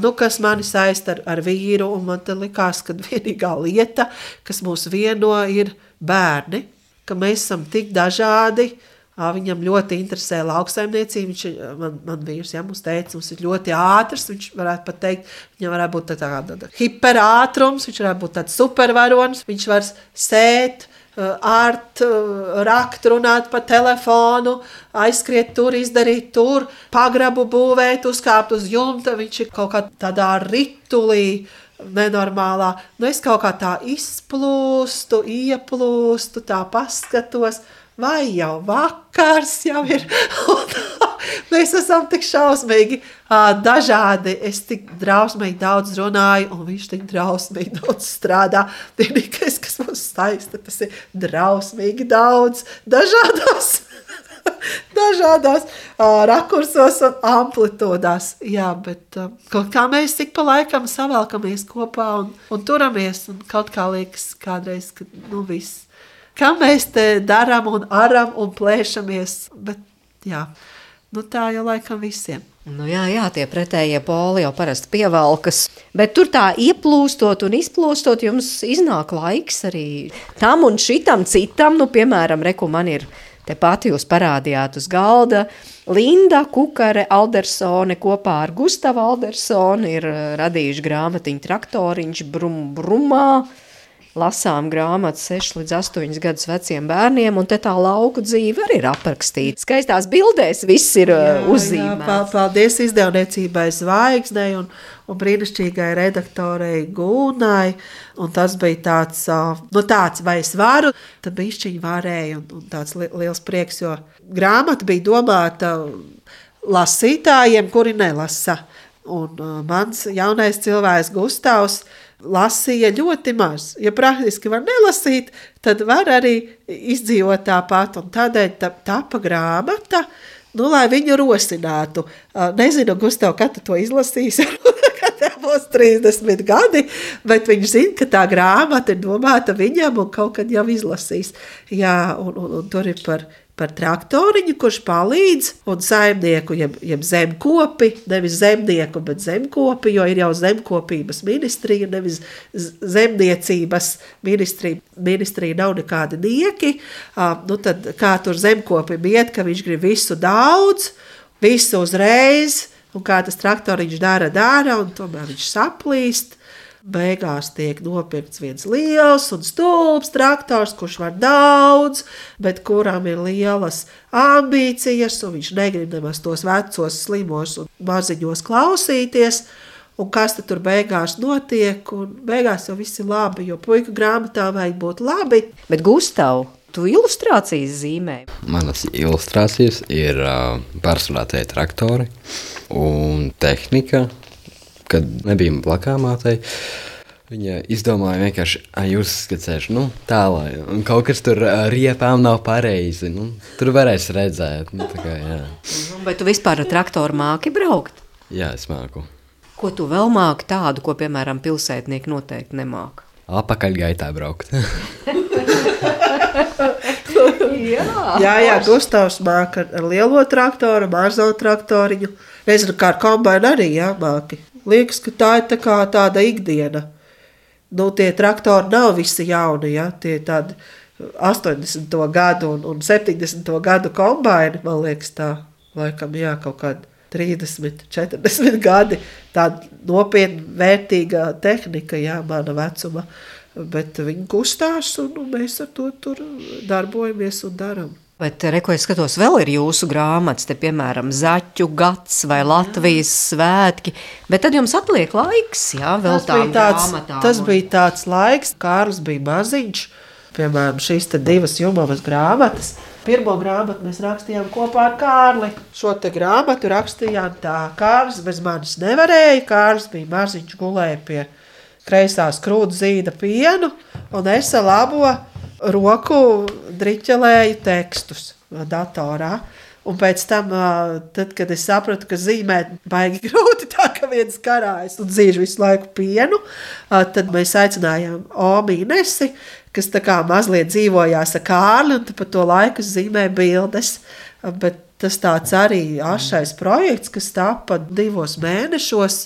Nu, kas mani saista ar, ar vīru. un Man te likās, ka vienīgā lieta, kas mūs vieno, ir bērni. Ka mēs esam tik dažādi. Viņam ļoti interesē lauksaimniecība. Viņš man, man vīrs, ja mums teica, mums ir ļoti ātrs. Viņš varētu pat teikt, viņam varētu būt tā- tāda tā, hiperātrums, viņš varētu būt tāds supervaronis. Viņš var sēt, ārt, rakt, runāt pa telefonu, aizskriet tur, izdarīt tur, pagrabu būvēt, uzkāpt uz jumta. Viņš ir kaut kā tādā ritulī. Nenormālā. Nu, es kaut kā tā izplūstu, ieplūstu, tā paskatos, vai jau vakars jau ir. Mēs esam tik šausmīgi dažādi. Es tik drausmīgi daudz runāju, un viņš tik drausmīgi daudz strādā. Vienīgais, kas mums saista, tas ir drausmīgi daudz dažādos. Dažādās uh, rakursos un amplitūdās. Jā, bet uh, kaut kā mēs tik pa laikam savelkamies kopā un, un turamies. Un kaut kā liekas, kādreiz, ka nu viss. Kā mēs te darām un aram un plēšamies. Bet jā, nu tā jau laikam visiem. Nu jā, jā, tie pretējie poli jau parasti pievelkas. Bet tur tā ieplūstot un izplūstot, jums iznāk laiks arī tam un šitam citam. Nu, piemēram, reku man ir tepat jūs parādījāt uz galda. Linda Kukare Aldersone kopā ar Gustavu Aldersoni ir eh, radījuši grāmatiņu traktoriņš brum, brumā. Lasām grāmatu 6 līdz 8 gadus veciem bērniem, un te tā lauku dzīve arī ir aprakstīta. Skaistās bildēs viss ir jā, uzzīmēts. pal- paldies izdevniecībai Zvaigznei un, un brīnišķīgai redaktorei Gūnai. Un tas bija tāds, ā, nu tāds, vai es varu, tad bišķiņi varēja, un, un tāds li liels prieks, jo grāmata bija domāta lasītājiem, kuri nelasa. Un uh, mans jaunais cilvēks Gustavs lasīja ļoti maz. Ja praktiski var nelasīt, tad var arī izdzīvot tāpat. Un tādēļ tā, tapa grāmata, nu, lai viņu rosinātu. Nezinu, Gustav, kad tu to izlasīsi. tev būs 30 gadi, bet viņš zina, ka tā grāmata ir domāta viņam un kaut kad jau izlasīs. Jā, un, un, un tur ir par, par traktoriņu, kurš palīdz, un saimnieku, jeb, jeb zemkopi, nevis zemnieku, bet zemkopi, jo ir jau zemkopības ministrija, nevis zemniecības ministrija. Ministrija nav nekādi nieki. Uh, nu tad, kā tur zemkopim iet, ka viņš grib visu daudz, visu uzreiz, un kā tas traktoriņš dara, dara, un tomēr viņš saplīst. Beigās tiek nopirkts viens liels un stulbs traktors, kurš var daudz, bet kuram ir lielas ambīcijas, un viņš negrib nemaz tos vecos, slimos un maziņos klausīties. Un kas tad tur beigās notiek? Un beigās jau viss ir labi, jo puika grāmatā vajag būt labi. Bet, Gustav, tu ilustrācijas zīmē. Manas ilustrācijas ir uh, pārsvarā traktori un tehnika. Kad nebija plakāmātei, viņa izdomāja vienkārši, ka jūs skicēsiet, nu, tā lai un kaut kas tur riepām nav pareizi. Nu, tur varēs redzēt, nu, tā kā, jā. Vai tu vispār ar traktoru māki braukt? jā, es māku. Ko tu vēl māki tādu, ko, piemēram, pilsētnieki noteikti nemāki? Apakaļgaitā braukt. Jā, jā, Gustavs māca ar, lielo traktoru, mazo traktoriņu. Kā ar kombināciju arī jāmāki. Liekas, ka tā ir tā kā tāda ikdiena. Nu, tie traktori nav visi jauni, ja? tie tādi 80. gadu un, un 70. gadu kombināciji. Man liekas, tā laikam, jā, kaut kāda 30, 40 gadi. Tāda nopietna, vērtīga tehnika, jā, mana vecuma. Bet viņi kustās, un, un mēs ar to tur darbojamies un darām. Bet, re, ko es skatos, vēl ir jūsu grāmatas, te, piemēram, Zaķu gads vai Latvijas svētki. Bet tad jums atliek laiks, jā, vēl Tas tām bija, tāds, grāmatām. tas bija tāds laiks, kad Kārlis bija maziņš. Piemēram, šīs te divas jūmas grāmatas. Pirmo grāmatu mēs rakstījām kopā ar Kārli. Šo te grāmatu rakstījām tā, Kārlis bez manis nevarēja. Kārlis bija maziņš, gulēja pie kreisās krūts zīda pienu, un es labo roku driķelēju tekstus datorā. Un pēc tam, tad, kad es sapratu, ka zīmēt baigi grūti, tā ka viens karājas un dzīvo visu laiku pienu, tad mēs aicinājām Ominesi, kas tā kā mazliet dzīvojās ar Kārli, un pa to laiku zīmē bildes. Bet tas tāds arī ašais projekts, kas tapa divos mēnešos.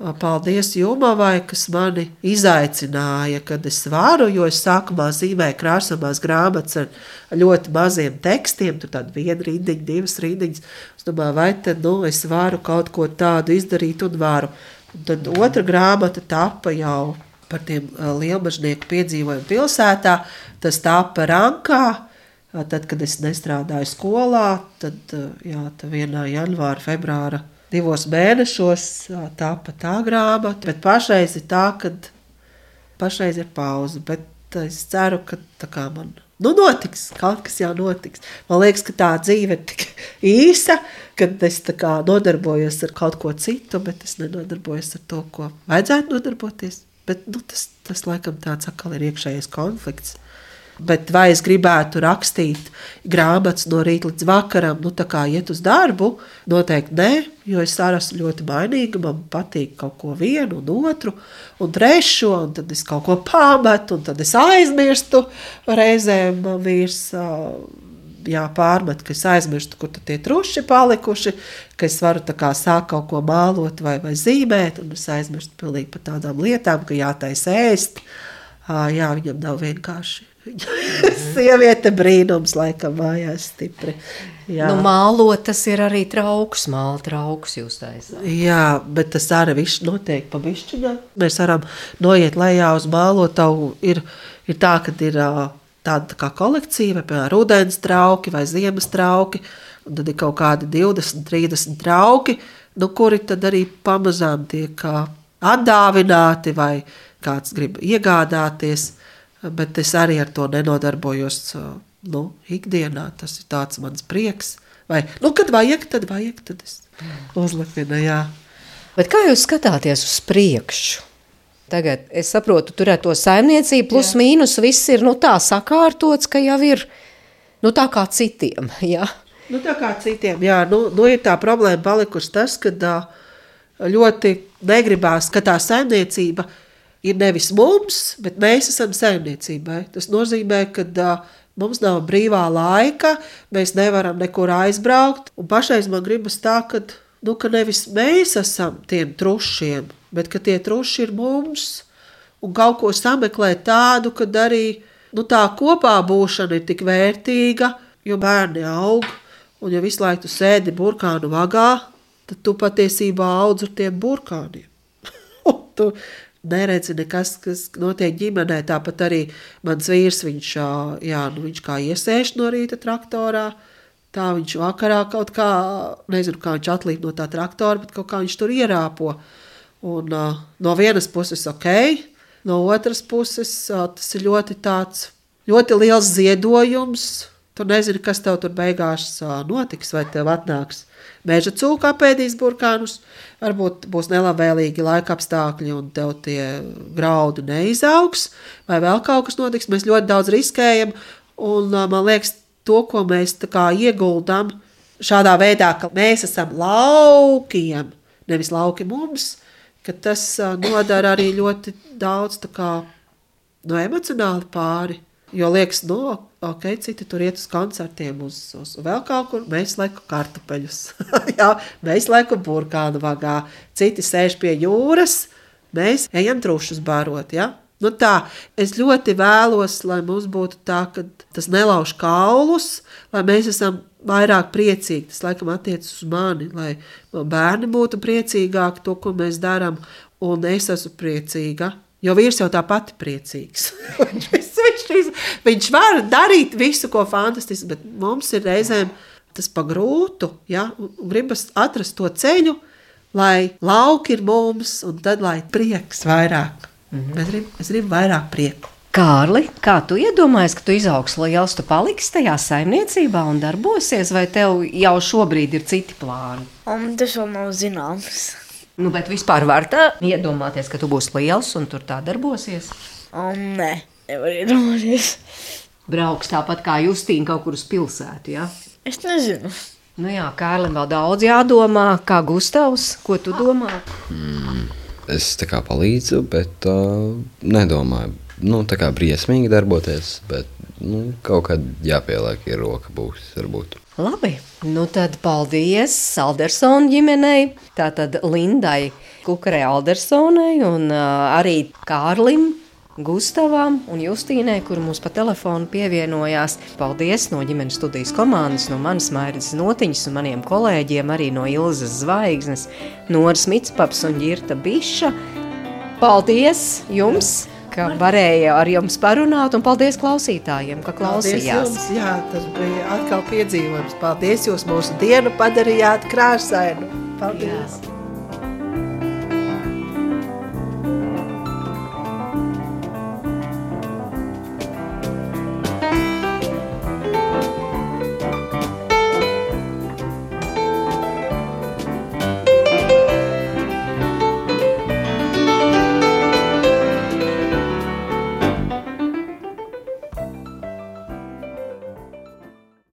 Paldies Jumavai, kas mani izaicināja, kad es varu, jo es sākumā zīmēju krāsāmās grāmatas ar ļoti maziem tekstiem, tur tāda viena rindiņa, divas rindiņas. Es domāju, vai tad nu, es varu kaut ko tādu izdarīt un varu. Un tad otra grāmata tapa jau par tiem lielmažnieku piedzīvojumu pilsētā. Tas tapa Rankā, tad, kad es nestrādāju skolā, tad jā, vienā janvāra, februāra divos mēnešos tāpa tā grāmata, bet pašreiz ir tā, ka pašreiz ir pauze. Bet es ceru, ka tā kā man nu, notiks, kaut kas jau notiks. Man liekas, ka tā dzīve ir tik īsa, ka es nodarbojos ar kaut ko citu, bet es nenodarbojos ar to, ko vajadzētu nodarboties. Bet, nu, tas, tas laikam tāds atkal ir iekšējais konflikts. Bet vai es gribētu rakstīt grāmatas no rīta līdz vakaram, nu tā kā iet uz darbu? Noteikti nē, jo es arī esmu ļoti mainīga. Man patīk kaut ko vienu, un otru, un trešo, un tad es kaut ko pametu, un tad es aizmirstu. Reizēm man vīrs. Jā, pārmet, ka es aizmirstu, kur tie truši palikuši, ka es varu sākt kaut ko mālot vai, vai zīmēt, un es aizmirstu pilnīgi par tādām lietām, ka jātaisa ēst. Jā, viņam nav vienkārši Sieviete brīnums, laikam, mājās stipri. Jā. Nu, mālot, tas ir arī trauks, māla trauks jūs taisāt. Jā, bet tas arī viss notiek pa bišķiņā. Mēs varam noiet lejā uz mālotavu. Ir, ir tā, ka ir tāda tā kā kolekcija, piemēram, rudens trauki vai ziemas trauki, un tad ir kaut kādi 20, 30 trauki, nu, kuri tad arī pamazām tiek atdāvināti vai kāds grib iegādāties bet es arī ar to nenodarbojos nu, ikdienā. Tas ir tāds mans prieks. Vai, nu, kad vajag, tad vajag, tad es uzlipinu, jā. Bet kā jūs skatāties uz priekšu? Tagad es saprotu, tur ir to saimniecību, plus jā. mīnus viss ir nu, tā sakārtots, ka jau ir nu, tā kā citiem. Jā. Nu, tā kā citiem, jā, nu, nu ir tā problēma palikusi tas, ka ļoti negribās, ka tā saimniecība ir ir nevis mums, bet mēs esam saimniecībai. Tas nozīmē, ka uh, mums nav brīvā laika, mēs nevaram nekur aizbraukt. Un pašreiz man gribas tā, ka, nu, ka nevis mēs esam tiem trušiem, bet ka tie truši ir mums un kaut ko sameklēt tādu, ka arī nu, tā kopā būšana ir tik vērtīga, jo bērni aug. Un, ja visu laiku sēdi burkānu vagā, tad tu patiesībā audz ar tiem burkāniem. tu neredzi nekas, kas notiek ģimenē. Tāpat arī mans vīrs, viņš, jā, nu, viņš kā iesēž no rīta traktorā. Tā viņš vakarā kaut kā, nezinu, kā viņš atlīd no tā traktora, bet kaut kā viņš tur ierāpo. Un, uh, no vienas puses ok, no otras puses uh, tas ir ļoti tāds, ļoti liels ziedojums. Tu nezini, kas tev tur beigās uh, notiks, vai tev atnāks meža cūka apēdīs burkānus, varbūt būs nelabvēlīgi laika apstākļi un tev tie graudi neizaugs, vai vēl kaut kas notiks. Mēs ļoti daudz riskējam, un man liekas, to, ko mēs ieguldām šādā veidā, ka mēs esam laukiem, nevis lauki mums, ka tas nodara arī ļoti daudz kā, no emocionāli pāri. Jo liekas, no, ok, citi tur iet uz koncertiem, uz, uz vēl kaut kur. Mēs lieku kartupeļus, jā, mēs lieku burkānu vagā. Citi sēž pie jūras, mēs ejam trušus barot. Ja? Nu tā, es ļoti vēlos, lai mums būtu tā, ka tas nelauž kaulus, lai mēs esam vairāk priecīgi. Tas laikam attiecas uz mani, lai bērni būtu priecīgāki to, ko mēs darām, un es esmu priecīga. Jo vīrs jau tāpat ir priecīgs. viņš, viņš var darīt visu, ko fantastiski, bet mums ir reizēm tas pagrūtu. Ja? Gribas atrast to ceļu, lai lauki ir mums, un tad lai prieks vairāk. Mm -hmm. es, gribu, es gribu vairāk prieku. Kārli, kā tu iedomājies, ka tu izaugs liels, tu paliksi tajā saimniecībā un darbosies, vai tev jau šobrīd ir citi plāni? Um, tas vēl nav zināms. Nu, bet vispār var tā iedomāties, ka tu būsi liels un tur tā darbosies? Um, nē, nevar iedomāties. Brauks tāpat kā Justīna kaut kur uz pilsētu. Ja? Es nezinu. Nu jā, Kārlim vēl daudz jādomā. Kā Gustavs, ko tu domā? Mm, es tā kā palīdzu, bet uh, nedomāju. Nu, tā kā briesmīgi darboties, bet nu, kaut kad jāpieliek ir roka būs, varbūt. Labi, nu tad paldies Aldersona ģimenei, tātad Lindai Kukarē Aldersonai un uh, arī Kārlim Gustavam un Justīnai, kur mums pa telefonu pievienojās. Paldies no ģimenes studijas komandas, no manas mairas notiņas un maniem kolēģiem, arī no Ilzas Zvaigznes, Noras Mitspaps un Girta Biša. Paldies jums! Ka varēja ar jums parunāt, un paldies klausītājiem, ka klausījās. jums, jā, tas bija atkal piedzīvojums. Paldies, jūs mūsu dienu padarījāt krāsainu. Paldies! Jā.